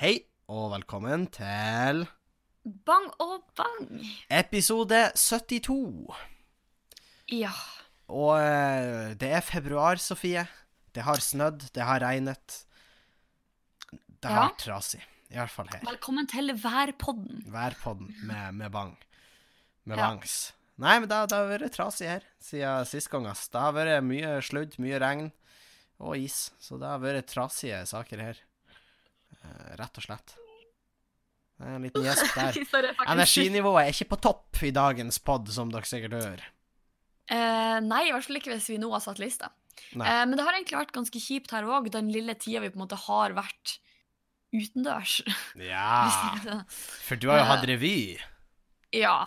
Hei, og velkommen til Bang og bang. episode 72. Ja. Og eh, det er februar, Sofie. Det har snødd, det har regnet. Det har Ja. vært trasig. I hvert fall her. Velkommen til værpodden. Værpodden med, med bang. Med Ja. bangs. Nei, men det, det har vært trasig her siden sist gang, ass. Det har vært mye sludd, mye regn og is. Så det har vært trasige saker her. Eh, rett og slett. Det er en liten gjesp der. Energinivået er ikke på topp i dagens pod, som dere sikkert hører. Uh, nei, i hvert fall ikke hvis vi nå har satt lista. Eh, men det har egentlig vært ganske kjipt her òg, den lille tida vi på en måte har vært utendørs. Ja, for du har jo hatt revy. ja.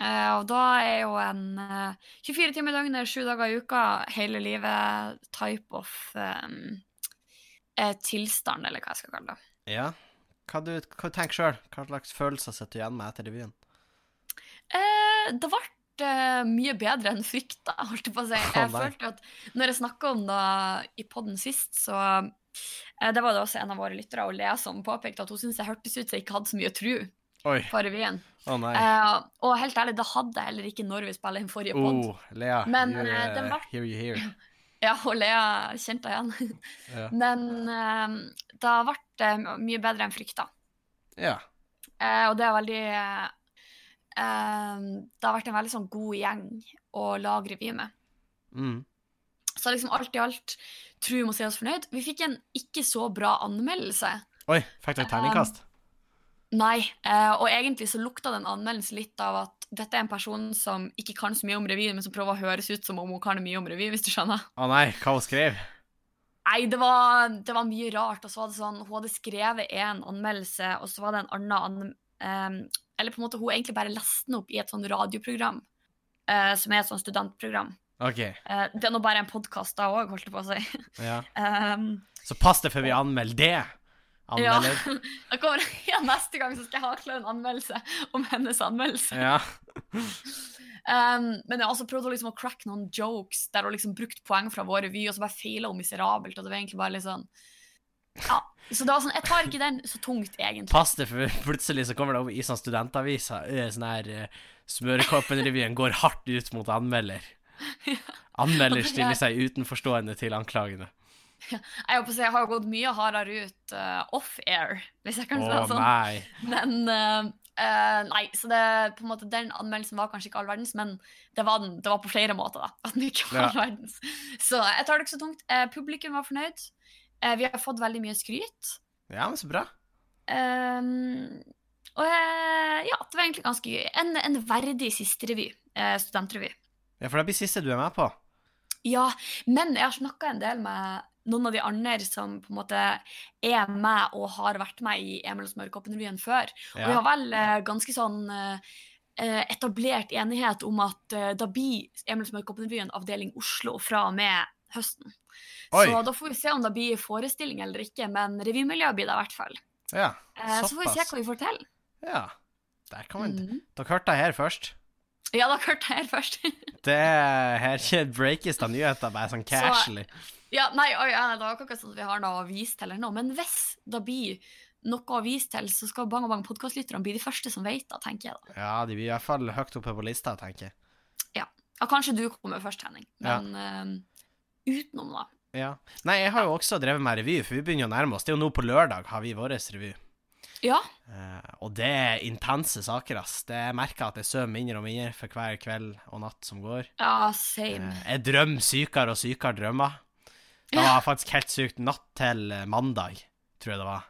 Eh, og da er jo en eh, 24 timer i døgnet, sju dager i uka, hele livet type of um, tilstand, eller hva jeg skal kalle det. Ja. Hva du, hva du tenker sjøl? Hva slags følelser sitter du igjen med etter revyen? Eh, det ble eh, mye bedre enn frykta, holdt jeg på å si. Jeg oh, følte at når jeg snakka om det i poden sist, så eh, Det var det også en av våre lyttere, Lea, som påpekte at hun syntes jeg hørtes ut som jeg ikke hadde så mye tru Oi. på revyen. Oh. Eh, og helt ærlig, det hadde jeg heller ikke når vi spilte inn forrige pod. Oh, Lea. Men, eh, den ble, Here you hear. Ja, og Lea kjente jeg igjen. Ja. Men uh, det ble eh, mye bedre enn frykta. ja. Uh, og det er veldig eh, Det har vært en veldig sånn god gjeng å lage revy med. Mm. Så liksom alt i alt tror vi må si oss fornøyd. Vi fikk en ikke så bra anmeldelse. Oi, fikk dere terningkast? Nei, eh, og egentlig så lukta den anmeldelsen litt av at dette er en person som ikke kan så mye om revy, men som prøver å høres ut som om hun kan mye om revy, hvis du skjønner. Å nei, hva hun skrev? Nei, det var, det var mye rart. Og så var det sånn, Hun hadde skrevet en anmeldelse, og så var det en annen an, em, Eller på en måte hun egentlig bare leste den opp i et sånn radioprogram, uh, som er et sånn studentprogram. OK. Uh, det er nå bare en podkast da òg, holdt jeg på å si. Ja. um, Så pass deg før vi anmelder det. Anmelder. Ja. Kommer, ja, neste gang så skal jeg ha klar en anmeldelse om hennes anmeldelse. Ja. Um, men jeg har også prøvd å, liksom, å crack noen jokes der hun liksom brukt poeng fra vår revy, og så bare feila hun miserabelt. Og det var egentlig bare litt sånn Ja. Så det var sånn, jeg tar ikke den så tungt, egentlig. Pass deg, for plutselig så kommer det over i sånn studentaviser. øh, Sånn her uh, Smørekoppen-revyen går hardt ut mot anmelder. Anmelder stiller seg utenforstående til anklagene. Jeg, på jeg har gått mye hardere ut uh, off-air, hvis jeg kan si det sånn. nei. Men uh, nei, så det, på en måte, den anmeldelsen var kanskje ikke all verdens, men det var, den, det var på flere måter, da. At den ikke var Ja. all verdens. Så jeg tar det ikke så tungt. Uh, publikum var fornøyd. Eh, vi har fått veldig mye skryt. Ja, men så bra. Um, og eh, ja, det var egentlig ganske gøy. En, en verdig siste revy. studentrevy. Ja, for det blir siste du er med på. Ja, men jeg har snakka en del med noen av de andre som på en måte er med og har vært med i Emil og Smørkoppen-revyen før. Og vi har vel eh, ganske sånn eh, eh, etablert enighet om at da blir Emil og Smørkoppen-revyen avdeling Oslo fra og med høsten. Oi. Så da får vi se om det blir forestilling eller ikke, men revymiljøet blir det i hvert fall. Ja, så får vi se hva vi får til. Ja. Der kan vi... Mhm. Dere hørte det her først. Ja, da hørte jeg her først. Det her breakes av nyheter, bare sånn casually. ja, nei, oi, ja, det var ikke sånn at vi har noe å vise til eller noe, men hvis det blir noe å vise til, så skal Bang og Bang podkastlytterne bli de første som vet det, tenker jeg da. Ja, de blir i hvert fall høyt oppe på lista, tenker jeg. Ja, kanskje du kommer først, Henning, men eh, utenom da. Ja. Nei, jeg har jo også drevet med revy, for vi begynner å nærme oss. Det er jo nå på lørdag har vi vår revy. Ja, Eh, og det er intense saker, ass. Det jeg merker at jeg sover mindre og mindre for hver kveld og natt som går. ja, same. Eh, jeg drømmer sykere og sykere drømmer. Det var faktisk helt sykt. Natt til eh, mandag, tror jeg det var.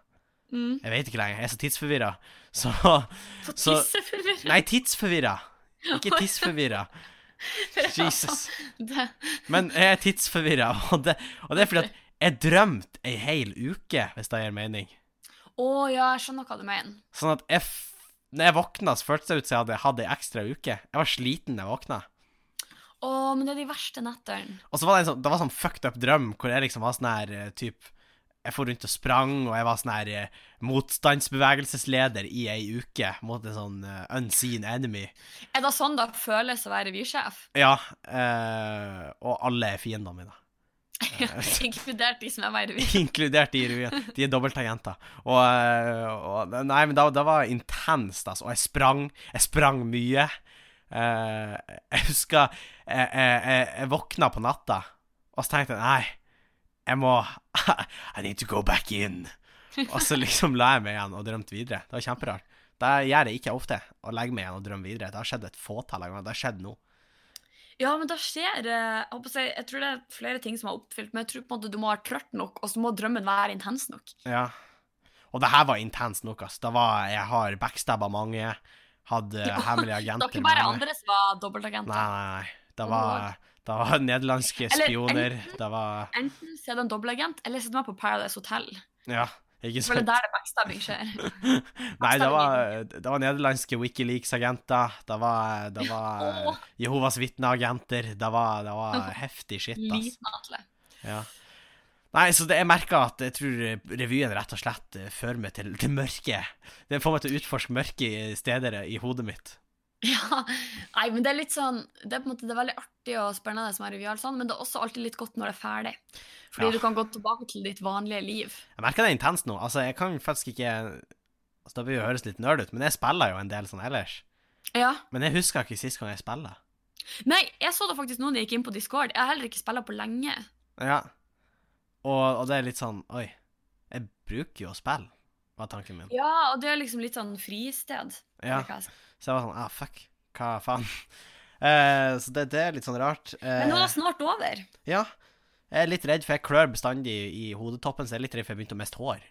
Mm. Jeg vet ikke lenger. Jeg er så tidsforvirra. Så Så Tidsforvirra? Nei, tidsforvirra. Ikke tidsforvirra. Jesus. Men jeg er tidsforvirra, og, og det er fordi at jeg drømte ei hel uke, hvis det gir mening. Å ja, jeg skjønner hva du mener. Sånn at jeg Når jeg våkna, så føltes det ut som jeg hadde hatt ei ekstra uke. Jeg var sliten da jeg våkna. Å, men det er de verste nettene. Og så var det en sånn, det var sånn fucked up drøm hvor jeg liksom var sånn her eh, typ Jeg for rundt og sprang, og jeg var sånn her eh, motstandsbevegelsesleder i ei uke mot en sånn eh, unseen enemy. Er det sånn det føles å være revysjef? Ja, eh, og alle er fiendene mine. Inkludert de som er revy. Inkludert i revyen. De er dobbeltagenter. Og, eh, og Nei, men da var det intenst, altså. Og jeg sprang. Jeg sprang mye. Uh, jeg husker jeg, jeg, jeg våkna på natta, og så tenkte jeg nei, jeg må I need to go back in. Og så liksom la jeg meg igjen og drømte videre. Det var kjemperart. Det gjør jeg ikke ofte, å legge meg igjen og drømme videre. Det har skjedd et fåtall ganger. Det har skjedd nå. Ja, men da skjer eh, jeg, si, jeg tror det er flere ting som er oppfylt, men jeg tror på en måte du må være trøtt nok, og så må drømmen være intens nok. Ja. Og det her var intenst nok, ass. Det var, jeg har backstabba mange. Hadde Ja, hemmelige Det var ikke bare mange. andre som var dobbeltagenter. Nei, nei, nei. Det var, det var nederlandske spioner. enten- Det var Enten så er det en dobbeltagent, eller er det med på Paradise Hotel. Ja, ikke For det sant? er der det backstabbing skjer. Nei, det var, det var nederlandske Wikileaks-agenter. Det var, det var oh. Jehovas vitneagenter. Det var, det var heftig shit, ass. Ja. Nei, så det, jeg merker at jeg tror revyen rett og slett eh, fører meg til, det mørke. Den får meg til å utforske mørke steder i hodet mitt. Ja, nei, men det er litt sånn Det er på en måte det er veldig artig og spennende som er revy, sånn, men det er også alltid litt godt når det er ferdig. Fordi Ja. du kan gå tilbake til ditt vanlige liv. Jeg merker det er intenst nå. Altså, jeg kan faktisk ikke altså, Det blir jo høres litt nerd ut, men jeg spiller jo en del sånn ellers. Ja. Men jeg husker ikke sist gang jeg spiller. Nei, jeg så det faktisk nå da jeg gikk inn på Discord. Jeg har heller ikke spilt på lenge. Ja. Og, og det er litt sånn Oi, jeg bruker jo å spille, var tanken min. Ja, og det er liksom litt sånn fristed. Ja. hva jeg. Så jeg var sånn Ah, fuck. Hva faen? Eh, så det, det er litt sånn rart. Eh, Men nå er det snart over. Ja. Jeg er litt redd, for jeg klør bestandig i hodetoppen, så jeg er litt redd for jeg begynte å miste hår.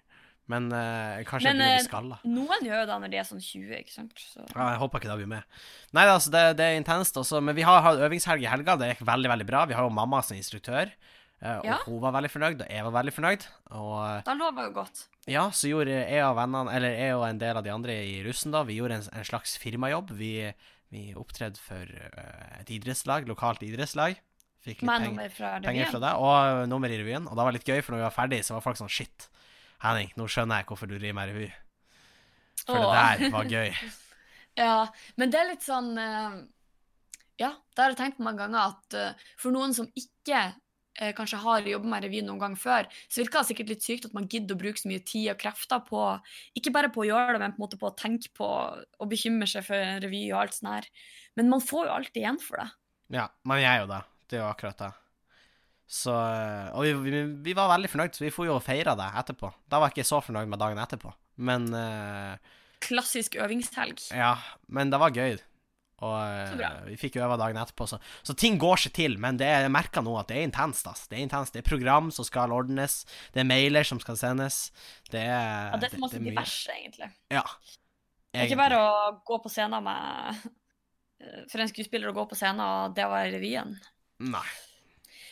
Men eh, kanskje Men, jeg blir eh, skalla. Noen gjør jo det når de er sånn 20, ikke sant. Så. Ja, jeg håper ikke det blir med. Nei, altså, det, det er intenst også. Men vi har hatt øvingshelg i helga. Det gikk veldig, veldig bra. Vi har jo mamma som instruktør. Eh, Og Ja. hun var veldig fornøyd, og jeg var veldig fornøyd. Og eh, Da lover jo godt. ja, så gjorde jeg og vennene, eller jeg og en del av de andre i russen, da, vi gjorde en, en slags firmajobb. Vi, vi opptredde for eh, et idrettslag, lokalt idrettslag. Fikk litt penger, fra penger fra det, og nummer i revyen. Og det var litt gøy, for når vi var ferdig, så var folk sånn Shit, Henning, nå skjønner jeg hvorfor du driver med revy. For Åh. det der var gøy. Ja, men det er litt sånn Ja, det har jeg tenkt på mange ganger at for noen som ikke eh, kanskje har jobbet med revy noen gang før, så virker det sikkert litt sykt at man gidder å bruke så mye tid og krefter på Ikke bare på å gjøre det, men på en måte på å tenke på og bekymre seg for revy og alt sånt her. Men man får jo alltid igjen for det. Ja, man gjør jo det. Det er jo akkurat det. Så eh, Og vi, vi, vi var veldig fornøyd, så vi får jo feire feira det etterpå. Da var jeg ikke så fornøyd med dagen etterpå. Men eh, Klassisk øvingshelg. Ja, men det var gøy. Og eh, vi fikk øve dagen etterpå, så, så ting går seg til. Men det er, jeg merker nå at det er intenst. Altså. Det er intenst. Det er program som skal ordnes. Det er mailer som skal sendes. Det er, Ja, det er for masse diverse, egentlig. Ja. Det er ikke bare å gå på scenen med For en skuespiller å gå på scenen, og det var revyen. Nei.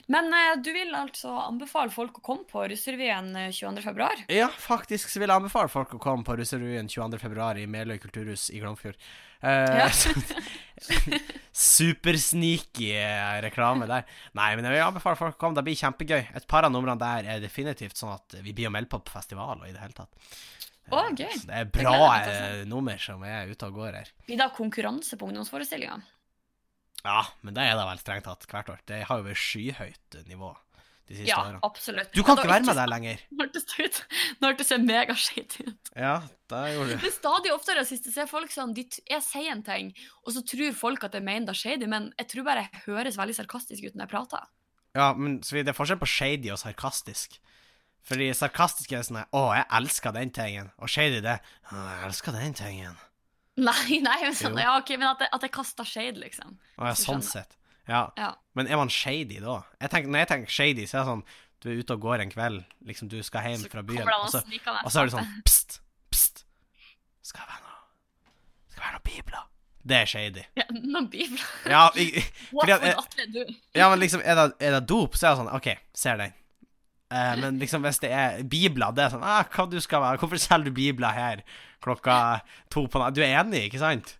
Men eh, du vil altså anbefale folk å komme på Russerevyen eh, 22. februar? Ja, faktisk så vil jeg anbefale folk å komme på Russerevyen 22.2. i Meløy kulturhus i Glomfjord. Uh, Ja. Supersneaky eh, reklame der. Nei, men jeg vil anbefale folk å komme. Det blir kjempegøy. Et par av numrene der er definitivt sånn at vi blir å melde på på festival og i det hele tatt. Eh, gøy. Så det er bra eh, nummer som er ute og går her. Blir det konkurranse på ungdomsforestillinga? Ja, men det er det vel strengt tatt hvert år. Det har jo vært skyhøyt nivå de siste Ja, årene. absolutt. Du kan Ja, ikke være med der lenger. Nå hørtes det ut Nå hørtes det megaskeit ut. Ja, det gjorde du. Men stadig oftere sist ser folk sånn de Jeg sier en ting, og så tror folk at jeg mener det er shady, men jeg tror bare jeg høres veldig sarkastisk ut når jeg prater. Ja, men så det er forskjell på shady og sarkastisk. Fordi sarkastisk er sånn Å, jeg elsker den tingen. Og shady det Å, jeg elsker den tingen. Nei, nei, men, sånn, ja, okay, men at jeg, at jeg kaster shade, liksom. Å, ja, sånn sett. Ja. Ja. Men er man shady da? Jeg tenker, når jeg tenker shady, så er det sånn Du er ute og går en kveld, liksom du skal hjem Så fra byen, og så, og så er det sånn Pst, pst. Skal det være noe Skal det være noe bibler? Det er shady. Ja, noen bibler. Ja, jeg, What Fordi at jeg- Ja, men liksom, er det, er det dop, så er det sånn OK, ser den. Eh, men liksom hvis det er bibler, det er sånn ah, Hva du skal være? Hvorfor selger du bibler her klokka to på natta. Du er enig, ikke sant?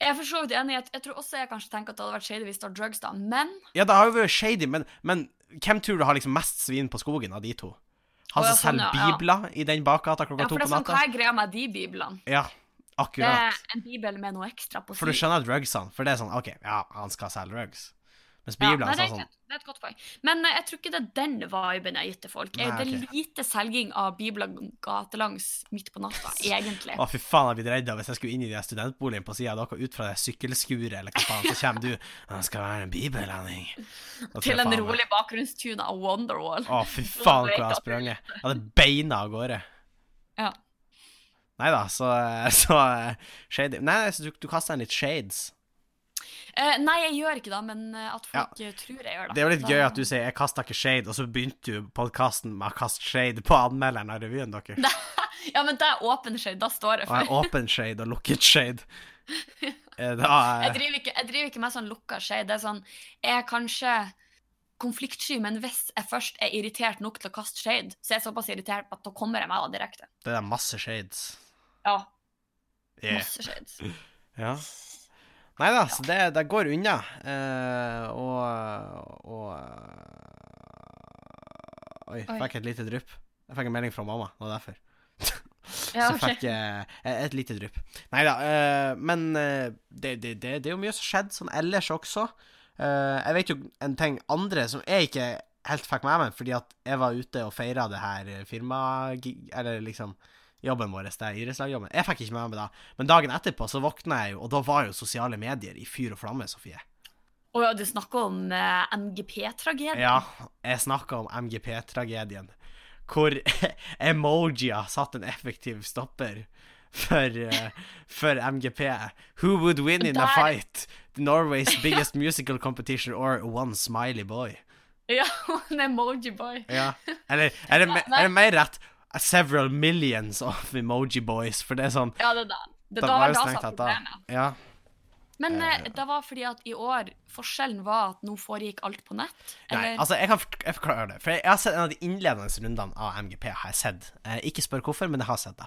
Jeg er for så vidt enig. Jeg, jeg tror også jeg kanskje tenker at det hadde vært shady hvis det var drugs, da. Men Ja, det har jo vært shady, men, men hvem tror du har liksom mest svin på skogen av de to? Han ja, som sånn, selger ja, ja. bibler i den bakgata klokka ja, to for det er sånn, hva natta? er greia med de biblene? Ja, akkurat. Det er en bibel med noe ekstra på For du siden. skjønner drugsene, for det er sånn OK, ja, han skal selge drugs. Mens Ja, nei, det, er sånn et, det er et godt poeng. Men eh, jeg tror ikke det er den viben jeg har gitt til folk. Eh, Nei, det er lite selging av bibler gatelangs midt på natta, egentlig. Å, fy faen, jeg hadde blitt redd hvis jeg skulle inn i de studentboligen på sida av dere ut fra det sykkelskuret, eller hva faen, så kommer du Det skal være en jeg Til en rolig bakgrunnstune av Wonderwall. Å, fy faen, hvor jeg har sprunget. Jeg hadde beina av gårde. Ja. Nei da, så, så eh, Shady Nei, så du, du kasta en litt shades. Eh, nei, jeg gjør ikke det, men eh, at folk ja. tror jeg gjør det. Det er jo litt Da- gøy at du sier 'jeg kasta ikke shade', og så begynte du podkasten med å kaste shade på anmelderen av revyen deres. Ja, men det er åpen shade. Da står jeg for. en åpen shade og lukket shade. Eh, Da Jeg eh, driver ikke, jeg driver ikke med sånn lukka shade. Det er sånn Jeg er kanskje konfliktsky, men hvis jeg først er irritert nok til å kaste shade, så er jeg såpass irritert at da kommer jeg meg da direkte. Det er masse shades. Ja, Yeah. masse shades. Ja. Nei da, så det, det går unna. Uh, og og eh, Oi, Oi. fikk et lite drypp. Jeg fikk en melding fra mamma, det var derfor. Ja, så fikk jeg uh, et lite drypp. Nei da, uh, men eh, det, det, det, det er jo mye som skjedde sånn ellers også. Jeg vet jo en ting andre som jeg ikke helt fikk med meg, fordi at jeg var ute og feira det her firma... Eller liksom jobben vår, det idrettslagjobben. Jeg fikk ikke med meg det. Men dagen etterpå så våkna jeg jo, og da var jo sosiale medier i fyr og flamme, Sofie. Å ja, du snakker om uh, MGP-tragedien? Ja, jeg snakker om MGP-tragedien. Hvor emojier satt en effektiv stopper for, uh, for MGP. Who would win in a Der- fight? Norway's biggest musical competition or one smiley boy? Ja, en emoji boy. Ja. Eller er det, er det mer rett several millions of emoji boys? For det er sånn Ja, det er det. Det, Da da var jo det strengt som da. problemet. Ja. Men eh, Eh. det var fordi at i år Forskjellen var at nå foregikk alt på nett? Nei, altså, jeg kan jeg forklare det. For jeg, jeg har sett en av de innledende rundene av MGP. har jeg sett. Eh, ikke spør hvorfor, men jeg har sett det.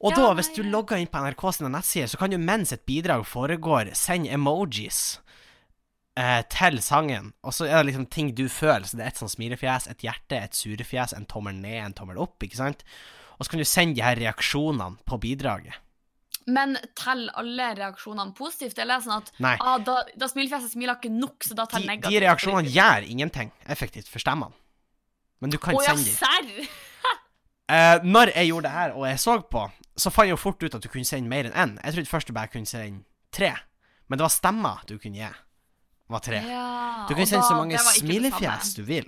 Og Ja, da, hvis du logger inn på NRK sine nettsider, så kan du mens et bidrag foregår, sende emojis eh, til sangen. Og så er det liksom ting du føler. Så det er et sånn smilefjes, et hjerte, et surefjes, en tommel ned, en tommel opp, ikke sant? Og så kan du sende de her reaksjonene på bidraget. Men teller alle reaksjonene positivt? Eller er det sånn at ah, da, da smilefjeset smiler ikke nok, så da teller negativt? de reaksjonene gjør ingenting effektivt for stemmene. Men du kan ja, sende de. serr! Eh, når jeg gjorde det her, og jeg så på, så fant jeg jo fort ut at du kunne sende mer enn én. Jeg trodde først du bare kunne sende tre. Men det var stemmer du kunne gi. Var tre. Ja, Du kan sende da- så mange smilefjes du vil.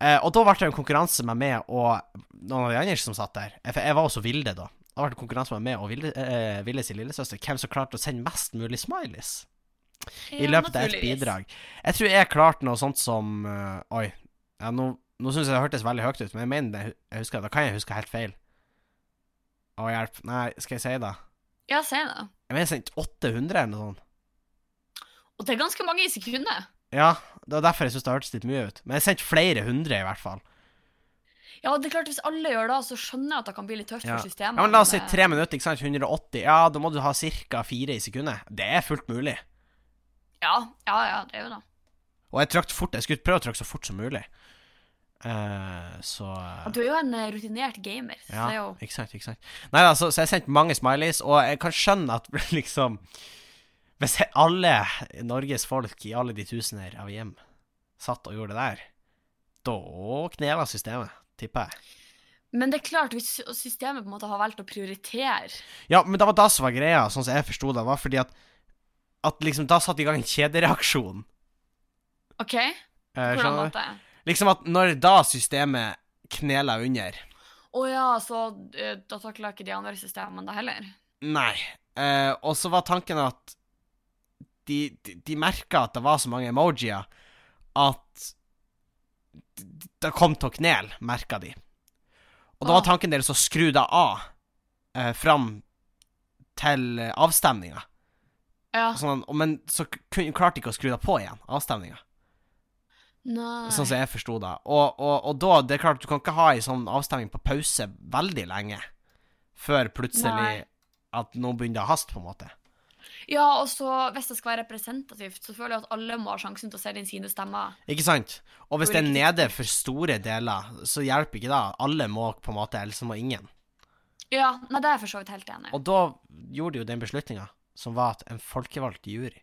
Eh, og da ble det en konkurranse med meg og noen av de andre som satt der. Eh, For jeg var også Vilde, da. Da ble det konkurranse med meg og Vilde, eh, Vilde sin lillesøster. Hvem som klarte å sende mest mulig smileys i Ja, løpet av et bidrag. Jeg tror jeg klarte noe sånt som uh, Oi. Ja, nå nå syns jeg det hørtes veldig høyt ut, men jeg mener det, jeg husker, da kan jeg huske helt feil. Å, hjelp. Nei, skal jeg si det? Ja, si det. Jeg mener jeg sendte 800 eller noe sånt. Og det er ganske mange i sekundet. Ja, det var derfor jeg syntes det hørtes litt mye ut. Men jeg sendte flere hundre, i hvert fall. Ja, det er klart Hvis alle gjør det, så skjønner jeg at det kan bli litt tøft Ja. for systemet. Ja, men La oss si tre minutter, ikke sant? 180. Ja, da må du ha ca. fire i sekundet. Det er fullt mulig. Ja, ja, ja, det er jo det. Og jeg trakk fort. Jeg skulle prøve å trykke så fort som mulig. Uh, så Og du er jo en eh, rutinert gamer, Ja, jo ikke sant, ikke sant. Nei da, så, så jeg sendte mange smileys, og jeg kan skjønne at liksom Hvis alle Norges folk i alle de tusener av hjem satt og gjorde det der, da knela systemet, tipper jeg. Men det er klart, hvis systemet på en måte har valgt å prioritere Ja, men det var det som var greia, sånn som jeg forsto det, var fordi at At liksom da satte i gang en kjedereaksjon. OK? Eh, Hvordan du? måte? Liksom at når da systemet knela under Å ja, så eh, da takler ikke de andre systemene da heller? Nei. Eh, og så var tanken at de, de, de merka at det var så mange emojier at det kom til å knele, merka de. Og da var Åh. tanken deres å skru deg av eh, fram til avstemninga. Ja. Sånn, men så klarte de ikke å skru deg på igjen, avstemninga. Nei. Sånn som jeg forsto det. Og, og, og da, det er klart, du kan ikke ha ei sånn avstemning på pause veldig lenge før plutselig Nei. at nå begynner å haste, på en måte. Ja, og så hvis det skal være representativt, så føler jeg at alle må ha sjansen til å se inn sine stemmer. Ikke sant? Og hvis det er nede for store deler, så hjelper ikke det. Alle må på en måte, ellers må ingen. Ja, nei, det er jeg for så vidt helt enig i. Og da gjorde de jo den beslutninga, som var at en folkevalgt jury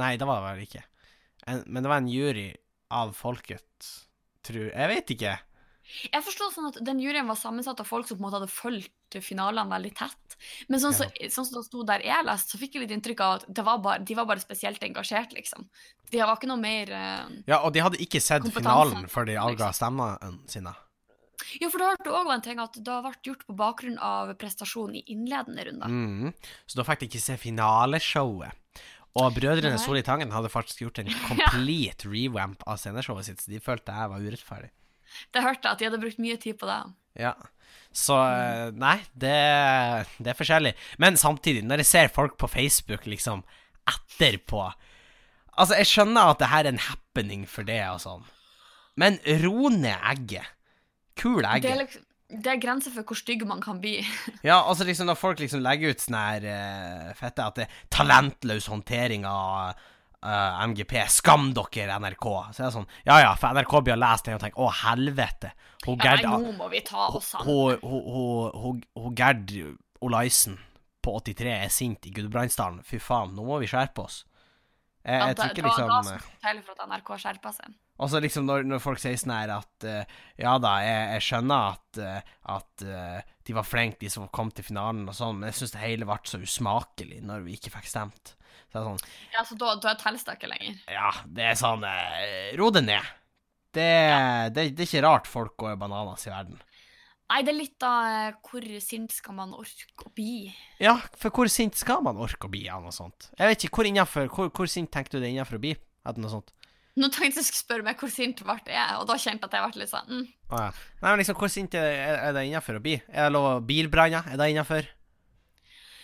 Nei, det var det vel ikke. En, men det var en jury av folket, tror Jeg vet ikke. Jeg forstår sånn at den juryen var sammensatt av folk som på en måte hadde fulgt finalene veldig tett. Men sånn, så, sånn som det sto der jeg leste, så fikk jeg litt inntrykk av at det var bare, de var bare spesielt engasjert, liksom. De var ikke noe mer uh, Ja, og de hadde ikke sett finalen før de avga liksom. stemmene sine. Ja, for det hørte òg en ting at det har vært gjort på bakgrunn av prestasjonen i innledende runde. Mm. Så da fikk de ikke se finaleshowet. Og Brødrene Soli Solli Tangen hadde faktisk gjort en complete revamp av sceneshowet sitt, så de følte jeg var urettferdig. Det hørte jeg at de hadde brukt mye tid på det. Ja. Så eh, nei, det, det er forskjellig. Men samtidig, når jeg ser folk på Facebook liksom etterpå Altså, jeg skjønner at det her er en happening for det og sånn, men ro ned egget. Kul Det er, liksom, det er grenser for hvor stygg man kan bli. Ja, altså liksom når folk liksom legger ut sånn her uh, fette at det er talentløs håndtering av eh, MGP. Skam dere, NRK. Så er det sånn Ja ja, for NRK blir å lese det og tenker å helvete. Hun Ja, Gerd nei, nå må vi ta oss sammen. hun- hun- hun- hun- Gerd Olaisen på 83 er sint i Gudbrandsdalen. Fy faen, nå må vi skjerpe oss. Jeg, jeg tror ikke liksom Da da skal det til for at NRK skjerper seg. og så liksom når, når folk sier sånn her at uh, Ja da, jeg, jeg skjønner at, uh, at de var flinke, de som kom til finalen og sånn, men jeg syns det hele ble så usmakelig når vi ikke fikk stemt. Så det er sånn Ja, så da, da telles det ikke lenger. Ja, det er sånn eh, Ro det ned. Det, det, det er ikke rart folk går bananas i verden. Nei, det er litt av eh, hvor sint skal man orke å bli. Ja, for hvor sint skal man orke å bli av noe sånt? Jeg vet ikke, hvor innenfor, hvor, hvor sint tenkte du det innenfor å bli Etter noe sånt? Nå tenkte jeg skulle spørre meg hvor sint ble jeg, og da kjente jeg at jeg ble litt sånn mm. ah, ja. Nei, men liksom, hvor sint er, er det innenfor å bli? Er det lov å bilbranner? Er det innenfor?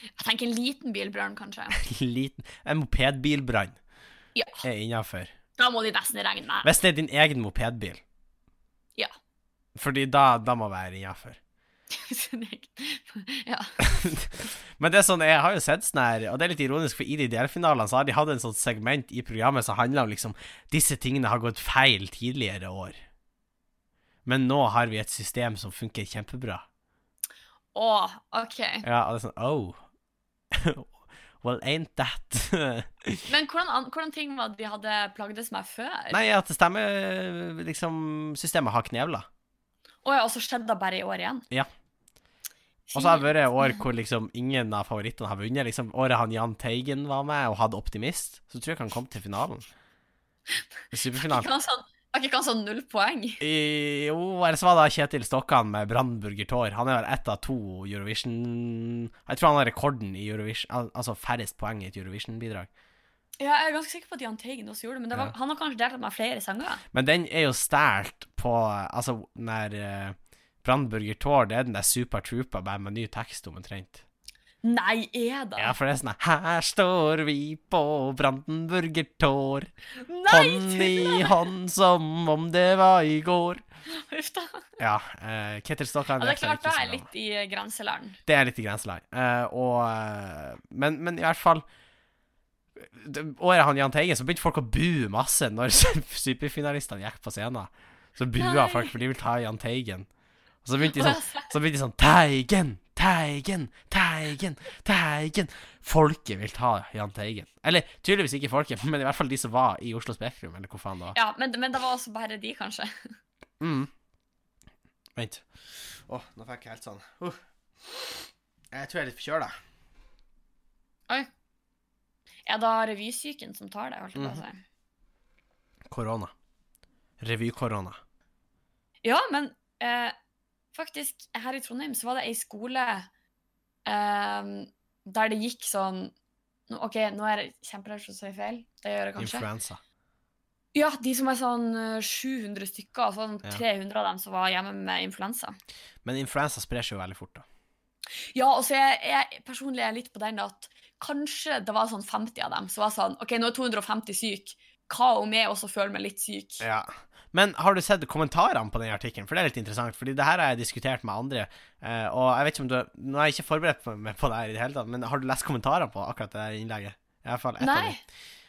Jeg tenker en liten bilbrann, kanskje. Liten En mopedbilbrann Ja. er innenfor. Da må de nesten regne med. Hvis det er din egen mopedbil. Ja. Fordi da, da må være innenfor. ja. Men det er sånn, jeg har jo sett sånn her, og det er litt ironisk, for i de delfinalene så har de hatt en sånn segment i programmet som handler om liksom Disse tingene har gått feil tidligere år. Men nå har vi et system som funker kjempebra. Å, OK. Ja, og det er sånn Oh. Well, ain't that Men hvordan, hvordan ting var de hadde plagdes med før? Nei, at stemme liksom Systemet har knevla. Å ja, og så skjedde det bare i år igjen? Ja. Og så har det vært år hvor liksom ingen av favorittene har vunnet. Liksom Året han Jahn Teigen var med og hadde Optimist, så tror jeg ikke han kom til finalen. Superfinalen. Sånn, ikke han sånn null poeng? I, jo, eller så var det Kjetil Stokkan med Brandenburger Tår. Han er vel ett av to Eurovision Jeg tror han har rekorden i Eurovision Altså færrest poeng i et Eurovision-bidrag. Ja, jeg er ganske sikker på at Jahn Teigen også gjorde det, men det var, han har kanskje delt med flere sanger? Men den er jo stært på Altså, den der Brannburger Brandenburger Tor, det er den der Super Trooper bare med ny tekst omtrent. Nei, er det? Ja, for det er sånn Her står vi på Brandenburger Tor, hånd i hånd som om det var i går. Uff da. Ja, uh, Ketil Stokkan Ja, det er klart ikke det er litt i grenseland. Det er litt i grenseland. Uh, og uh, men, men i hvert fall Året han Jahn Teigen, så begynte folk å bue masse når superfinalistene gikk på scenen. Så bua Nei. folk, for de vil ta Jahn Teigen. Og så begynte de sånn, så begynte de sånn Teigen, Teigen, Teigen, Teigen. Folket vil ta Jahn Teigen. Eller tydeligvis ikke folket, men i hvert fall de som var i Oslo Spektrum, eller hvor faen det var. Ja, men, men det var også bare de, kanskje. Mm. Vent. Å, nå fikk jeg helt sånn uh. Jeg tror jeg er litt forkjøla. Oi. Er det revysyken som tar det, holdt jeg på å si? Korona. Revy-korona. Ja, men eh, faktisk, her i Trondheim så var det ei skole um, der det gikk sånn OK, nå er det kjemperedd for å si feil. Det gjør jeg kanskje. Influensa. Ja, de som er sånn eh, 700 stykker, og sånn Ja. 300 av dem som var hjemme med influensa. Men influensa sprer seg jo veldig fort, da. Ja, og så er jeg personlig er litt på den at kanskje det var sånn 50 av dem som var sånn OK, nå er 250 syk. Hva om jeg også føler meg litt syk? Ja. Men har du sett kommentarene på den artikkelen? For det er litt interessant, fordi det her har jeg diskutert med andre. eh, og jeg vet ikke om du Nå er jeg ikke forberedt meg på det her i det hele tatt, men har du lest kommentarene på akkurat det innlegget? I hvert fall ett Nei,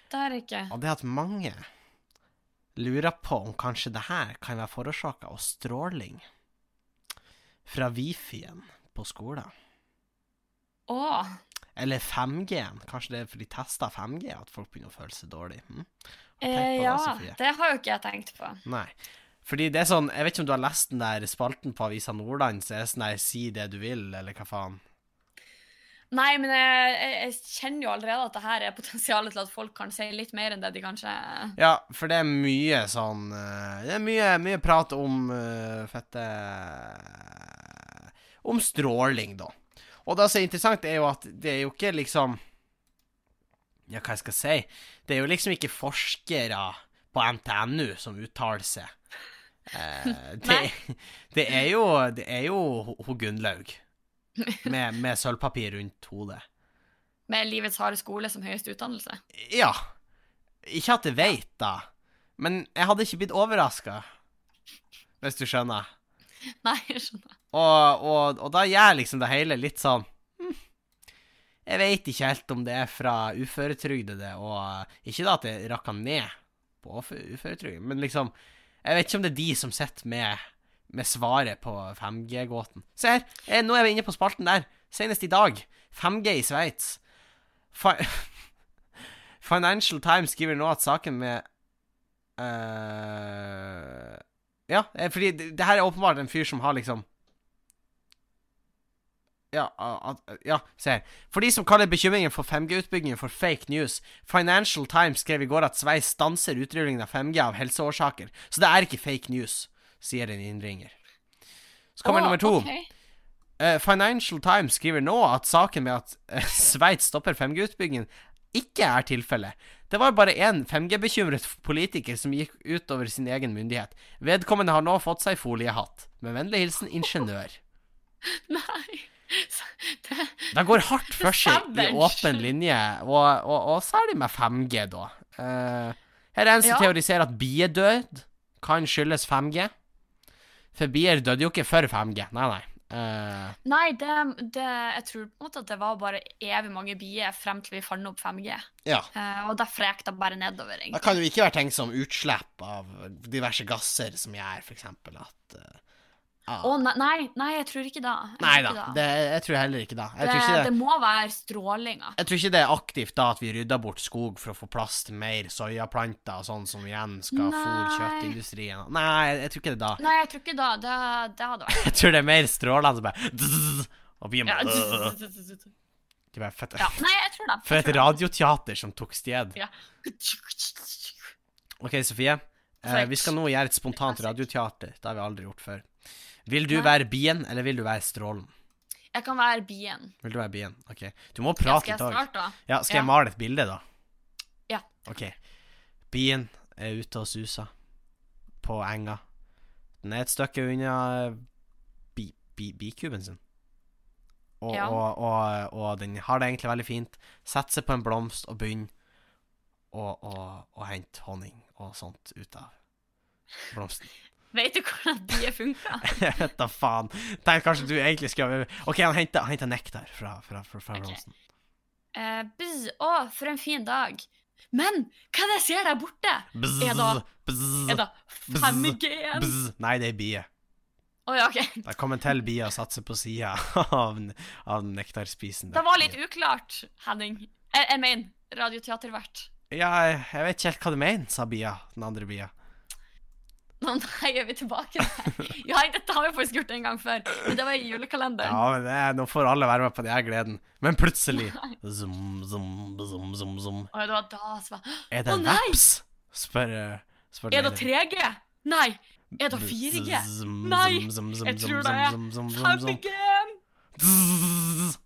det har jeg ikke. Og det at mange lurer på om kanskje det her kan være forårsaka av stråling fra wifien på skolen. Å. Eller 5G-en. Kanskje det er fordi de tester 5G at folk begynner å føle seg dårlig. Hm? Eh, ja, Sofie? det har jo ikke jeg tenkt på. Nei. Fordi det er sånn Jeg vet ikke om du har lest den der spalten på Avisa Nordland, så er det sånn der Si det du vil, eller hva faen. Nei, men jeg, jeg, jeg kjenner jo allerede at det her er potensialet til at folk kan si litt mer enn det de kanskje Ja, for det er mye sånn eh, Det er mye, mye prat om uh, fette Om stråling, da. Og det som er interessant, er jo at det er jo ikke liksom Ja, hva jeg skal si? Det er jo liksom ikke forskere på NTNU som uttaler seg. Eh, det, det er jo Det er jo ho Gunnlaug med, med sølvpapir rundt hodet. Med livets harde skole som høyeste utdannelse. Ja. Ikke at jeg veit, da. Men jeg hadde ikke blitt overraska, hvis du skjønner. Nei, jeg skjønner. Og, og, og da gjør liksom det hele litt sånn Jeg veit ikke helt om det er fra uføretrygdede, og ikke da at det rakka ned på ufø- uføretrygd, men liksom Jeg vet ikke om det er de som sitter med, med svaret på 5G-gåten. Se her, jeg, nå er vi inne på spalten der. Senest i dag. 5G i Sveits. Fi Financial Times skriver nå at saken med uh, Ja, eh, fordi det, det her er åpenbart en fyr som har liksom ja, ja, se her. For de som kaller bekymringen for 5G-utbyggingen for fake news, Financial Times skrev i går at Sveits stanser utrullingen av 5G av helseårsaker. Så det er ikke fake news, sier en innringer. Så kommer oh, nummer to. Okay. Uh, Financial Times skriver nå at saken med at uh, Sveits stopper 5G-utbyggingen, ikke er tilfellet. Det var bare én 5G-bekymret politiker som gikk utover sin egen myndighet. Vedkommende har nå fått seg foliehatt. Med vennlig hilsen ingeniør. Nei. Det, Det går hardt for seg i åpen linje, og, og, og særlig med 5G, da. Uh, her er en som Ja. teoriserer at biedød kan skyldes 5G. For bier døde jo ikke før 5G. Nei, nei. Uh, nei, det, det Jeg tror på en måte at det var bare evig mange bier frem til vi fant opp 5G. ja. Uh, og derfor gikk det bare nedover, Det kan jo ikke være tenkt som utslipp av diverse gasser som gjør eksempel at eh, ah. Å, nei, nei, nei, jeg tror ikke da. Jeg Nei da, det, jeg tror heller ikke da. Det, ikke det det, må være strålinga. jeg tror ikke det er aktivt da at vi rydder bort skog for å få plass til mer soyaplanter og sånn som igjen skal fôre kjøttindustrien. Nei, jeg tror ikke det da. Nei, jeg tror ikke da. Det, det hadde vært Jeg tror det er mer strålende som bare dzz, Og blir ja. Det er fett. ja. Nei, jeg tror det. For et radioteater som tok sted. Ja. OK, Sofie. Eh, vi skal nå gjøre et spontant radioteater. Det har vi aldri gjort før. Vil du Nei. være bien, eller vil du være strålen? Jeg kan være bien. Vil du være bien? OK. Du må prate Ja, dag. skal jeg starte, da? Ja, skal jeg male et bilde, da? Ja. OK. Bien er ute og suser på enga. Den er et stykke unna bi, bi, bikuben sin. Og, Ja. og, og, og den har det egentlig veldig fint. Setter seg på en blomst og begynner å hente honning og sånt ut av blomsten. Vet du hvordan bier funker? Jeg vet da faen. Tenk kanskje du egentlig skulle OK, han henter, han nektar fra, fra, fra, fra okay. Rosen. Uh, bzz, å, for en fin dag. Men hva er det jeg ser der borte? Bzz, Er det, bzz, Er det 5G-en? bzz. Nei, det er bier. Oh, ja, okay. Det kom en til bie og satte seg på sida av, av nektarspisen. Det var litt uklart, Henning. Jeg, jeg mener radioteatervert. Ja, jeg vet ikke helt hva du mener, sa bia. Den andre bia. Nå nei, er vi tilbake der. Ja, dette har vi faktisk gjort en gang før. Men det var i julekalenderen. Ja, men det, er- nå får alle være med på den her gleden. Men plutselig Zoom, zoom, zoom, zoom, zoom. Og det var da som var Er det Å, en veps? Spør, eh, spør Er det 3G? Nei. Er det 4G? Nei, jeg tror det er zoom, zoom, zoom, zoom. 5G! Zzz.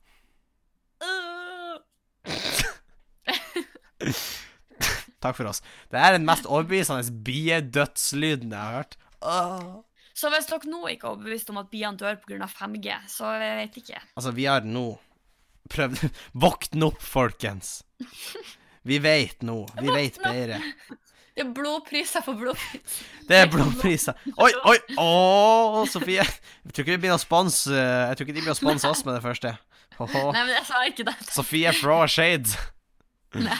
Takk for oss. Det er den mest overbevisende biedødslyden jeg har hørt. Åh. Så hvis dere nå ikke er overbevist om at biene dør pga. 5G, så jeg vet ikke. Altså, vi har nå prøvd Våkn opp, folkens. Vi vet nå. Vi vet bedre. Det er blodpriser for blodpris. Det er blodpriser. Oi, oi! Å, Sofie. Jeg tror ikke vi begynner å sponse Jeg tror ikke de begynner å sponse oss med det første. Åhå. Nei, men jeg sa ikke det. Sofie fra Shades. shade Nei.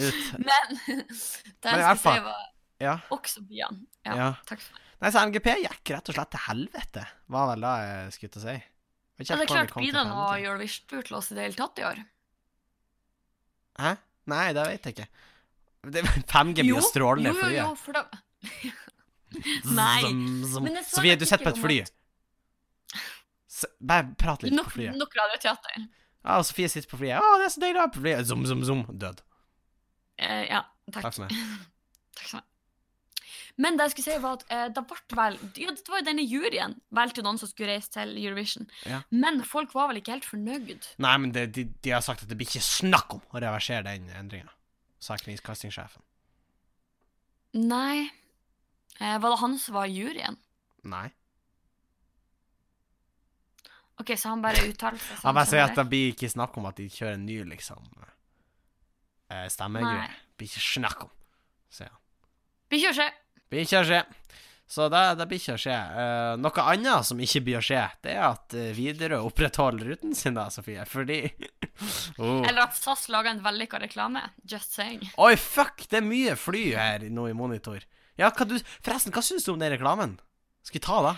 Ut. Men det jeg skulle si, var Ja. også biene. Ja, Ja. takk for meg. Nei, så MGP gikk rett og slett til helvete. Var vel det jeg skulle til å si. Men det er klart, kom har. Eurovision-tur til oss i det hele tatt i år? Hæ? Nei, det vet jeg ikke. Det, 5G blir jo strålende jo, jo, jo, for da Nei, zom men jeg så Sofie, du sitter på et fly. S- Bare prat litt no, på flyet. nok radioteater. Ja, og Sofie sitter på flyet. Å, det er så deilig å være på flyet. Zum, zum, zum. Død. Eh, ja, takk. Takk for meg. Takk for meg. Men det jeg skulle si var at eh, det ble vel ja, Det var jo denne juryen valgte noen som skulle reise til Eurovision. Ja. Men folk var vel ikke helt fornøyd. Nei, men det, de, de har sagt at det blir ikke snakk om å reversere den endringa. Sa kringkastingssjefen. Nei. Eh, var det han som var juryen? Nei. OK, så han bare uttalte seg Han bare sier at det blir ikke snakk om at de kjører en ny, liksom eh, stemmegreie. Nei. Blir ikke snakk om, sier han. Blir ikke å skje. Blir ikke å skje. Så det, det blir ikke å skje. Uh, noe annet som ikke blir å skje, det er at uh, Widerøe opprettholder ruten sin, da, Sofie. Fordi oh. Eller at SAS lager en vellykka reklame. Just saying. Oi, fuck! Det er mye fly her nå i monitor. Ja, hva du Forresten, hva syns du om den reklamen? Skal vi ta det?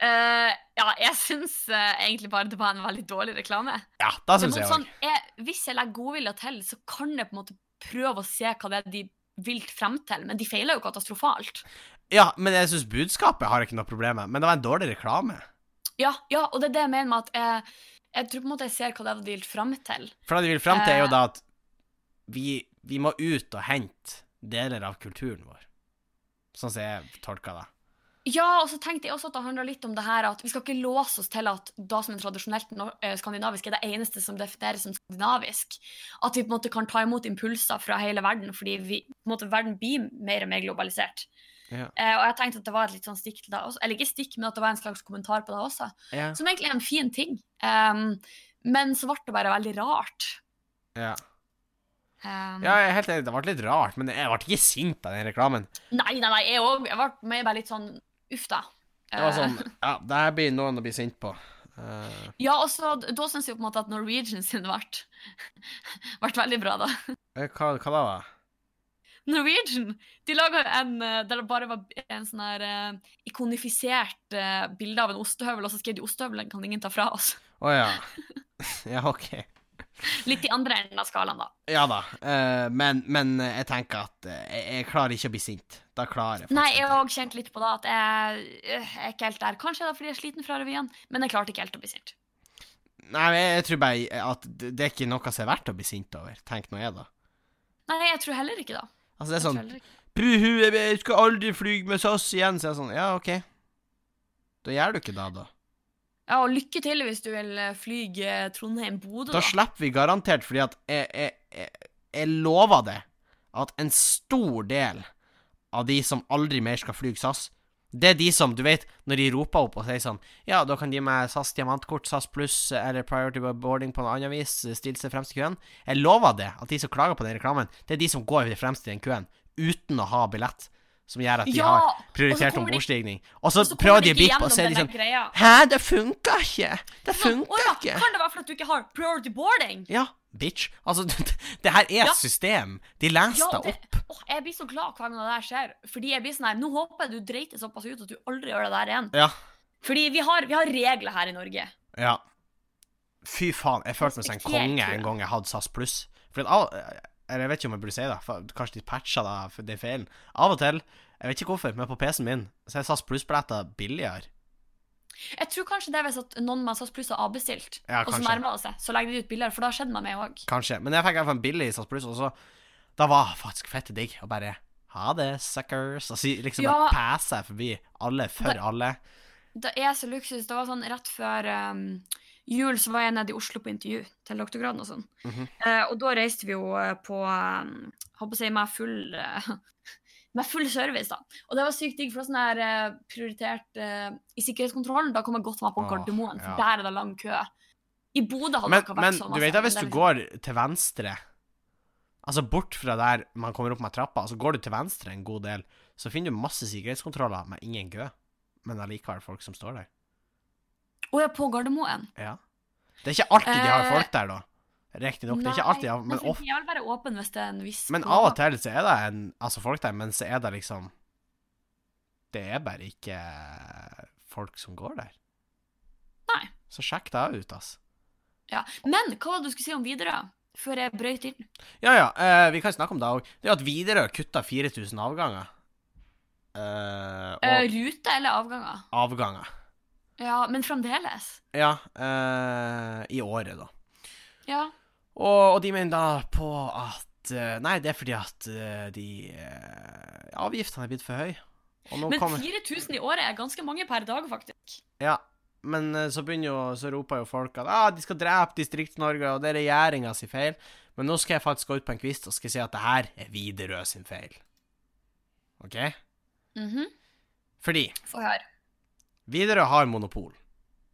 Eh, ja, jeg syns uh, egentlig bare det var en veldig dårlig reklame. Ja, da Det synes jeg sånn, jeg, hvis jeg legger godvilje til, så kan jeg på en måte prøve å se hva det er de vil frem til, men de feiler jo katastrofalt. Ja, men jeg syns budskapet har ikke noe problem med. Men det var en dårlig reklame. Ja, ja, og det er det jeg mener med at jeg, jeg tror på en måte jeg ser hva det er de vil frem til. For det de vil frem til, er jo Eh. da at vi, vi må ut og hente deler av kulturen vår. Sånn som jeg tolker det. Ja, og så tenkte jeg også at det handler litt om det her at vi skal ikke låse oss til at da som er tradisjonelt eh, skandinavisk er det eneste som defineres som skandinavisk. At vi på en måte kan ta imot impulser fra hele verden, fordi vi, måte, verden blir mer og mer globalisert. Ja. Eh, og jeg tenkte at det var et litt sånn stikk til det også. Eller ikke stikk, men at det var en slags kommentar på det også. Ja. Som egentlig er en fin ting. Um, men så ble det bare veldig rart. ja. Um, Ja, jeg er helt enig. Det ble litt rart, men jeg ble ikke sint av den reklamen. Nei, nei, nei, jeg òg. Jeg ble bare litt sånn uff, da. Det var Eh, sånn Ja, det her blir noen å bli sint på. Uh, Ja, og så da syns jeg på en måte at Norwegian sin ble veldig bra, da. eh, hva, hva da? var? Norwegian de laga en eh, der det bare var en sånn her uh, ikonifisert uh, bilde av en ostehøvel, og så skrev de 'ostehøvelen kan ingen ta fra oss'. Å ja. ja, OK. Litt i andre enden av skalaen, da. Ja da. eh, men, men jeg tenker at eh, jeg, jeg klarer ikke å bli sint. Da klarer jeg Nei, jeg har òg kjent litt på det, at jeg, øh, jeg er ikke helt der. Kanskje det er fordi jeg er sliten fra revyen, men jeg klarte ikke helt å bli sint. Nei, jeg tror bare at det er ikke noe som er verdt å bli sint over. Tenk nå jeg, da. Nei, jeg tror heller ikke da. Altså, det er sånn. Buhu, jeg skal aldri fly med SAS igjen. Så jeg er sånn, ja, OK. Da gjør du ikke det, da. Ja, og lykke til hvis du vil eh, fly Trondheim-Bodø, Da da. slipper vi garantert, fordi at jeg, jeg, jeg, jeg lover det, at en stor del av de som aldri mer skal fly SAS, det er de som, du vet, når de roper opp og sier sånn Ja, da kan de gi meg SAS diamantkort, SAS pluss eller priority boarding på noe annet vis stille seg fremst i køen. Jeg lover det, at de som klager på den reklamen, det er de som går fremst i den køen uten å ha billett, som gjør at de Ja! har prioritert om bordstigning. ombordstigning. Og så prøver de å bippe, og sånn greia. Hæ, det funka ikke! Det funka ja, ikke! kan det være fordi du ikke har priority boarding? Ja, bitch. Altså, det her er Ja. system. De leser Ja, det- opp. Åh, jeg blir så glad hver gang det der skjer. Fordi jeg blir sånn her, Nå håper jeg du dreit deg såpass ut at du aldri gjør det der igjen. Ja. Fordi vi har, vi har regler her i Norge. ja. Fy faen, jeg følte meg som en konge en gang jeg hadde SAS pluss. For eller jeg vet ikke om jeg burde si det, kanskje de patcha da for den feilen. Av og til, jeg vet ikke hvorfor, men på PC-en min så er SAS pluss-billetter billigere. Jeg tror kanskje det er hvis at noen med SAS Pluss har avbestilt, Ja, og så nærmer det seg, så legger de ut billigere, for da skjedde det med meg òg. Kanskje. Men jeg fikk i hvert fall en billig SAS pluss, og så Da var faktisk fett digg å bare ha det, suckers. Og si, liksom Ja. bare passe forbi alle for da, alle. Det er så luksus. Det var sånn rett før um, jul så var jeg nede i Oslo på intervju til doktorgraden og sånn. Mhm. Eh, og da reiste vi jo eh, på um, Håper jeg si med full eh, med full service, da. Og det var sykt digg, for det var sånn her eh, prioritert eh, I sikkerhetskontrollen, da kom jeg godt meg på Gardermoen, for ja. der er det lang kø. I Bodø hadde Men, det ikke vært men sånn. du vet da, hvis du går til venstre Altså bort fra der man kommer opp med trappa, så går du til venstre en god del, så finner du masse sikkerhetskontroller med ingen kø. Men allikevel folk som står der. Å ja, på Gardermoen? Ja. Det er ikke alltid de har Eh, folk der, da. Riktignok. Det er ikke alltid, de har- men, men of, de er vel bare åpen hvis det er en viss men av og til så er det en, altså folk der, men så er det liksom Det er bare ikke folk som går der. Nei. Så sjekk det ut, ass. Ja. Men hva var det du skulle si om Widerøe? før jeg brøyt inn. Ja, ja, eh, vi kan snakke om det òg. Det er at Widerøe kutta 4000 avganger. Eh, og Eh, rute eller avganger? avganger. Ja, men fremdeles. Ja, eh, i året, da. Ja. Og, og de mener da på at eh, Nei, det er fordi at eh, de eh, Avgiftene er blitt for høye. Men kommer 4000 i året er ganske mange per dag, faktisk. Ja, men så begynner jo Så roper jo folk at ah, de skal drepe Distrikts-Norge, og det er regjeringa sin feil. Men nå skal jeg faktisk gå ut på en kvist og skal si at det her er Widerøe sin feil. OK? Mhm. Fordi Få høre. Widerøe har monopol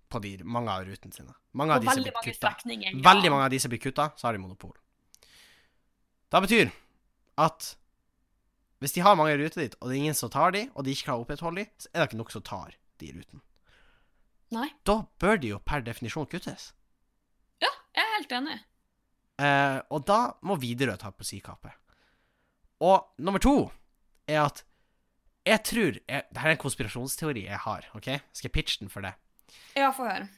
på de, mange av rutene sine. Mange av veldig blir mange strekninger. ja. Veldig mange av de som blir kutta, så har de monopol. Det betyr at hvis de har mange ruter dit, og det er ingen som tar de, og de ikke kan opprettholde de, så er det ikke nok som tar de rutene. Nei. Da bør de jo per definisjon kuttes. Ja, jeg er helt enig. Eh, og da må Widerøe ta på si kappe. Og nummer to er at jeg tror jeg, Dette er en konspirasjonsteori jeg har. ok? Skal jeg pitche den for det? Ja, få høre.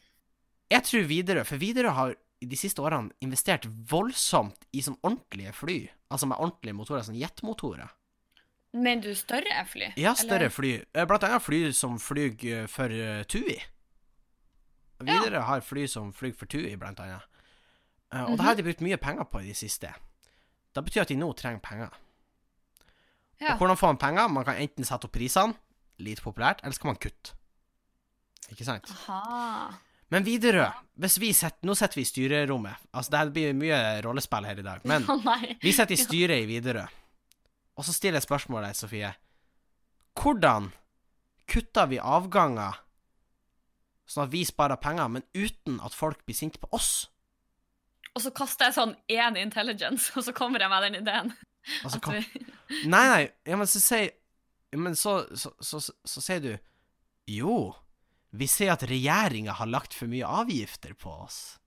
Jeg tror Widerøe For Widerøe har de siste årene investert voldsomt i sånn ordentlige fly. Altså med ordentlige motorer, sånn jetmotorer. Mener du større fly? Ja, større Eller- fly. Eh, Blant annet fly som flyr eh, for eh, TUI. Widerøe har fly som flyr for TUI, blant annet. Og det har de brukt mye penger på i det siste. Det betyr at de nå trenger penger. Ja. Og hvordan får man penger? Man kan enten sette opp prisene, lite populært, eller så kan man kutte. Ikke sant? Aha. Men Widerøe, hvis vi setter Nå sitter vi i styrerommet. Altså, det blir mye rollespill her i dag. Men vi sitter i styret i Widerøe. Og så stiller jeg spørsmålet, Sofie. Hvordan kutter vi avganger sånn at vi sparer penger, men uten at folk blir sinte på oss? Og så kaster jeg sånn én intelligence, og så kommer jeg med den ideen. Altså, hva- vi... Nei, nei, ja, men så sier Men så, så, så, så, sier du Jo, vi ser at regjeringa har lagt for mye avgifter på oss.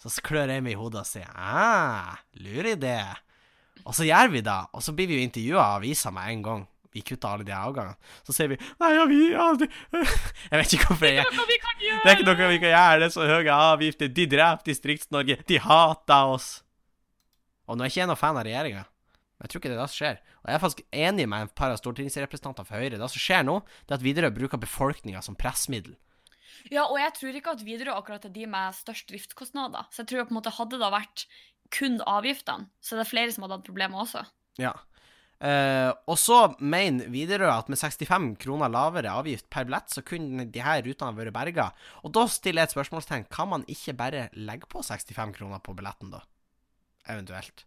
Så klør jeg meg i hodet og sier ah, jeg idé. Og så gjør vi det, og så blir vi jo intervjua av avisa med en gang. Vi kutter alle de avgangene. Så sier vi Nei, ja, vi aldri Jeg vet ikke hvorfor jeg? Det er ikke noe vi kan gjøre, det er så høye avgifter. De dreper Distrikts-Norge. De hater oss. Og nå er ikke jeg noen fan av regjeringa. Jeg tror ikke det er det som skjer. Og jeg er faktisk enig med en par av stortingsrepresentanter for Høyre. Det som skjer nå, det er at Widerøe bruker befolkninga som pressmiddel. Ja, og jeg tror ikke at Widerøe akkurat er de med størst driftskostnader. Så jeg tror på en måte hadde det vært kun avgiftene, så det er flere som hadde hatt problemer også. Ja. Uh, og så mener Widerøe at med 65 kroner lavere avgift per billett, så kunne de her rutene vært berga. Og da stiller jeg et spørsmålstegn. Kan man ikke bare legge på 65 kroner på billetten, da? Eventuelt.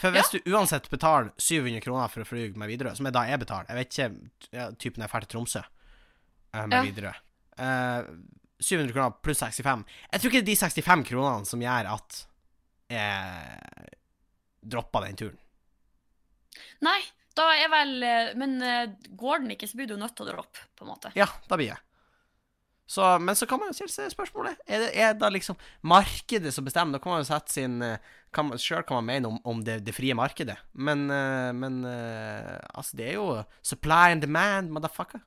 For hvis du uansett betaler 700 kroner for å fly med Widerøe, som er da jeg betaler Jeg vet ikke ja, typen jeg drar til Tromsø eh, med Ja. Widerøe. Eh, 700 kroner pluss 65. Jeg tror ikke det er de 65 kronene som gjør at jeg dropper den turen. Nei, da er vel eh, Men går den ikke, så blir du nødt til å droppe, på en måte. Ja, da blir jeg. Så, men så kan man jo stille seg spørsmålet Er det er da liksom markedet som bestemmer? Da kan man jo sette sin eh, kan Sjøl kan man mene om, om det, det frie markedet, men, eh, men eh, altså, det er jo supply and demand, motherfucker.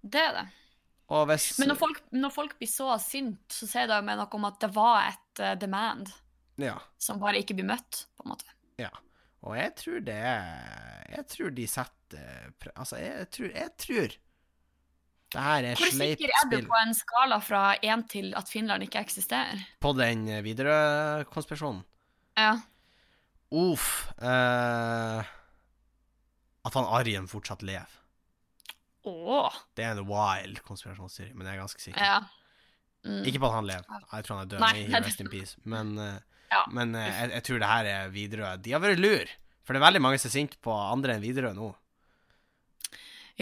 Det er det. Hvis Men når folk, når folk blir så sint, så sier det med noe om at det var et demand Ja. som bare ikke blir møtt, på en måte. ja. Og jeg tror det Jeg tror de setter Altså, jeg tror, jeg tror Hvor sikker er du på en skala fra én til at Finland ikke eksisterer? på den Widerøe-konspirasjonen. Ja. Uff. eh, at han Arjen fortsatt lever. Åh. Det er en wild konspirasjonsteori, men jeg er ganske sikker. Ja. Mm. Ikke på at han lever. Jeg tror han er død. Nei, nei, rest in peace. Men, eh, Ja. men eh, jeg, jeg tror det her er Widerøe. De har vært lur. For det er veldig mange som er sinte på andre enn Widerøe nå.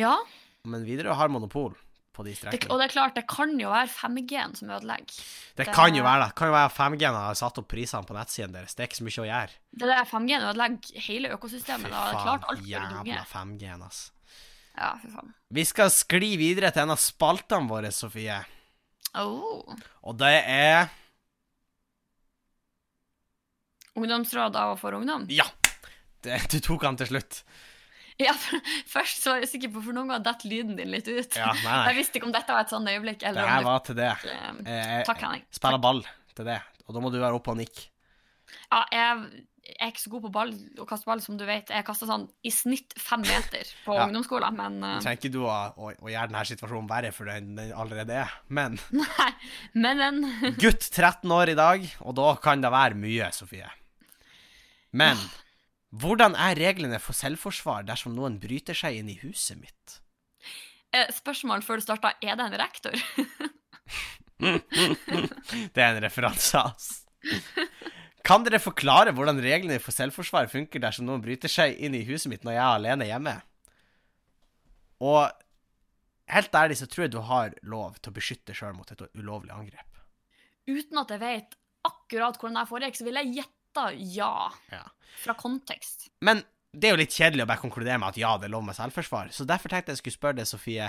ja. Men Widerøe har monopol på de strekningene. og det er klart, det kan jo være 5G-en som ødelegger. Det det- kan jo være det. Det kan jo være 5G-en har satt opp prisene på nettsiden deres. Det er ikke så mye å gjøre. Det der 5G-en ødelegger hele økosystemet. Fy faen, Det er klart alt jævla 5G-en, ass. Ja, fy faen. Vi skal skli videre til en av spaltene våre, Sofie. Oh. Og det er Ungdomsråd av og for ungdom? Ja! Det, du tok han til slutt. Ja, for, først så var jeg usikker på, for noen ganger detter lyden din litt ut. Ja, nei, Jeg visste ikke om dette var et sånt øyeblikk, Det her var til det. eh, Eh, Takk, Henning. Spiller ball til det. Og da må du være oppe og nikke. Ja, jeg, jeg er ikke så god på ball, å kaste ball, som du vet. Jeg kaster sånn i snitt fem meter på Ja. ungdomsskolen, men uh, eh, trenger ikke du å, å, å gjøre denne situasjonen verre for den den allerede er. Men Nei. Men, men gutt 13 år i dag, og da kan det være mye, Sofie. Men hvordan er reglene for selvforsvar dersom noen bryter seg inn i huset mitt? eh, Spørsmål før du starta, er det en rektor? Det er en referanse, ass. Kan dere forklare hvordan reglene for selvforsvar funker dersom noen bryter seg inn i huset mitt når jeg er alene hjemme? Og helt ærlig så tror jeg du har lov til å beskytte sjøl mot et ulovlig angrep. Uten at jeg vet akkurat hvordan det foregikk, så vil jeg gjette ja. Ja. Fra kontekst. Men det er jo litt kjedelig å bare konkludere med at ja, det er lov med selvforsvar. Så derfor tenkte jeg skulle spørre deg, Sofie.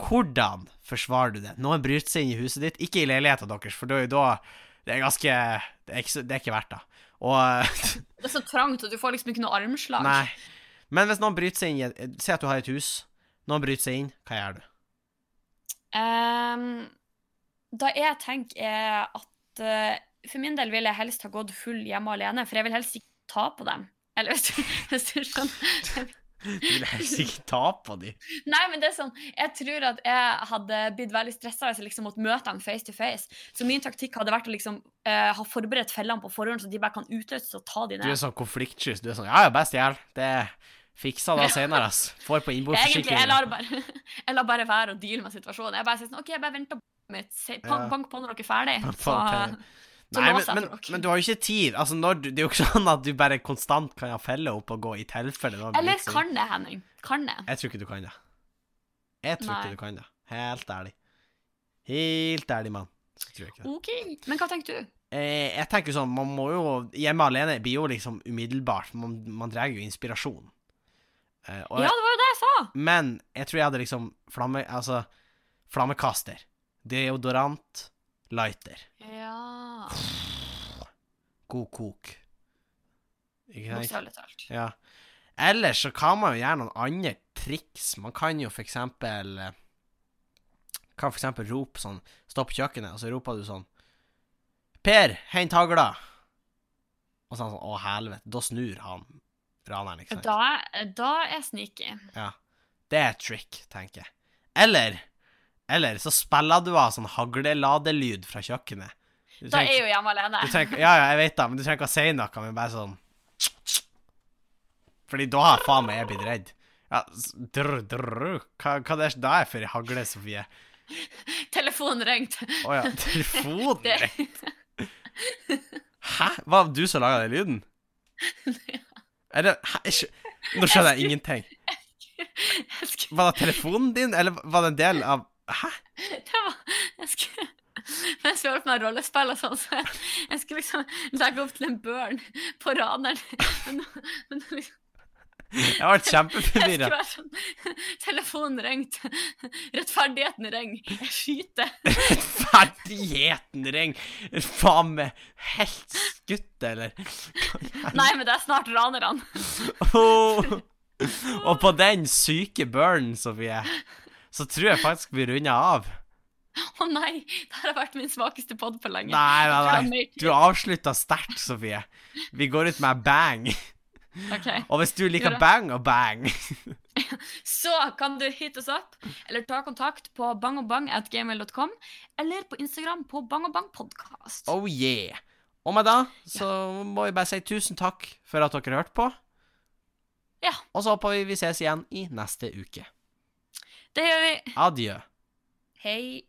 Hvordan forsvarer du det? Noen bryter seg inn i huset ditt, ikke i leiligheten deres, for da, da Det er ganske Det er ikke, det er ikke verdt det. Og Det er så trangt, og du får liksom ikke noe armslag. Nei. Men hvis noen bryter seg inn i Si at du har et hus. Noen bryter seg inn, hva gjør du? Um, da jeg tenker er at eh, for min del vil jeg helst ha gått full hjemme alene, for jeg vil helst ikke ta på dem. Eller hvis du, hvis du skjønner. Du vil helst ikke ta på dem. Nei, men det er sånn, jeg tror at jeg hadde blitt veldig stressa hvis jeg liksom måtte møte dem face to face. Så min taktikk hadde vært å liksom uh, ha forberedt fellene på forhånd, så de bare kan utløses og ta de Du er sånn konfliktsky. Du er sånn Ja, ja, bare stjel. Det fiksa da senere, ass. Får på Egentlig, jeg lar bare, jeg lar bare være å deale med situasjonen. Jeg bare sier sånn, ok, jeg bare venter på mitt. Bank, Ja. bank på når dere er ferdig. Så, Nei, men, men, men du har jo ikke tid. Altså, når du, det er jo ikke sånn at du bare konstant kan ha felle opp og gå i tilfelle noen Eller liksom. kan det, Henning? Kan det? Jeg tror ikke du kan det. Jeg tror Nei. ikke du kan det. Helt ærlig. Helt ærlig, mann. OK. Men hva tenker du? Eh, jeg tenker sånn, man må jo Hjemme alene blir jo liksom umiddelbart. Man, man drar jo inspirasjon. Eh, Ja, det var jo det jeg sa! Men jeg tror jeg hadde liksom flamme... Altså, flammekaster. Deodorant. Lighter. Ja God kok. Ikke? Bokstavelig talt. Ja. Ellers så kan man jo gjøre noen andre triks. Man kan jo for eksempel eh, Kan for eksempel rope sånn Stopp kjøkkenet, og så roper du sånn Per, hent hagla! Og så er han sånn Å, helvete. Da snur han raneren, ikke sant? Da, da er sneaky. Ja. Det er et trick, tenker jeg. Eller Eller så spiller du av sånn hagleladelyd fra kjøkkenet. Da er jeg jo hjemme alene. trenger, ja, ja, jeg vet det, men du trenger ikke å si noe, men bare sånn Fordi da har faen meg jeg blitt redd. Ja, drr, drr, hva, hva det er det er for hagle, Sofie? Telefonen ringte. Å ja, telefonen ringte. Hæ? Var det du som laga den lyden? Er det Hæ? ikke, Nå skjønner jeg ingenting. Var det telefonen din, eller var det en del av Hæ? det var, jeg skulle, mens vi holdt på med rollespill og sånn, så jeg, jeg skulle liksom legge opp til en børn på raneren. Men, men liksom, Jeg ble kjempeforvirra. sånn Telefonen ringte. Rettferdigheten ringer. Jeg skyter. Rettferdigheten ring! Faen meg helt skutt, eller? Nei, men det er snart ranerne. oh. Og på den syke burnen, Sofie, så tror jeg faktisk vi runder av. Å nei, det har vært min svakeste pod på lenge. Nei, nei, nei. Du avslutta sterkt, Sofie. Vi går ut med bang. Okay. Og hvis du liker bang og bang Så kan du hit oss opp, eller ta kontakt på bangogbang.gmail.com, eller på Instagram på bangogbangpodkast. Oh yeah. Og med da så må vi bare si tusen takk for at dere hørte på. Ja. Og så håper vi vi ses igjen i neste uke. Det gjør vi. Adjø. Hei.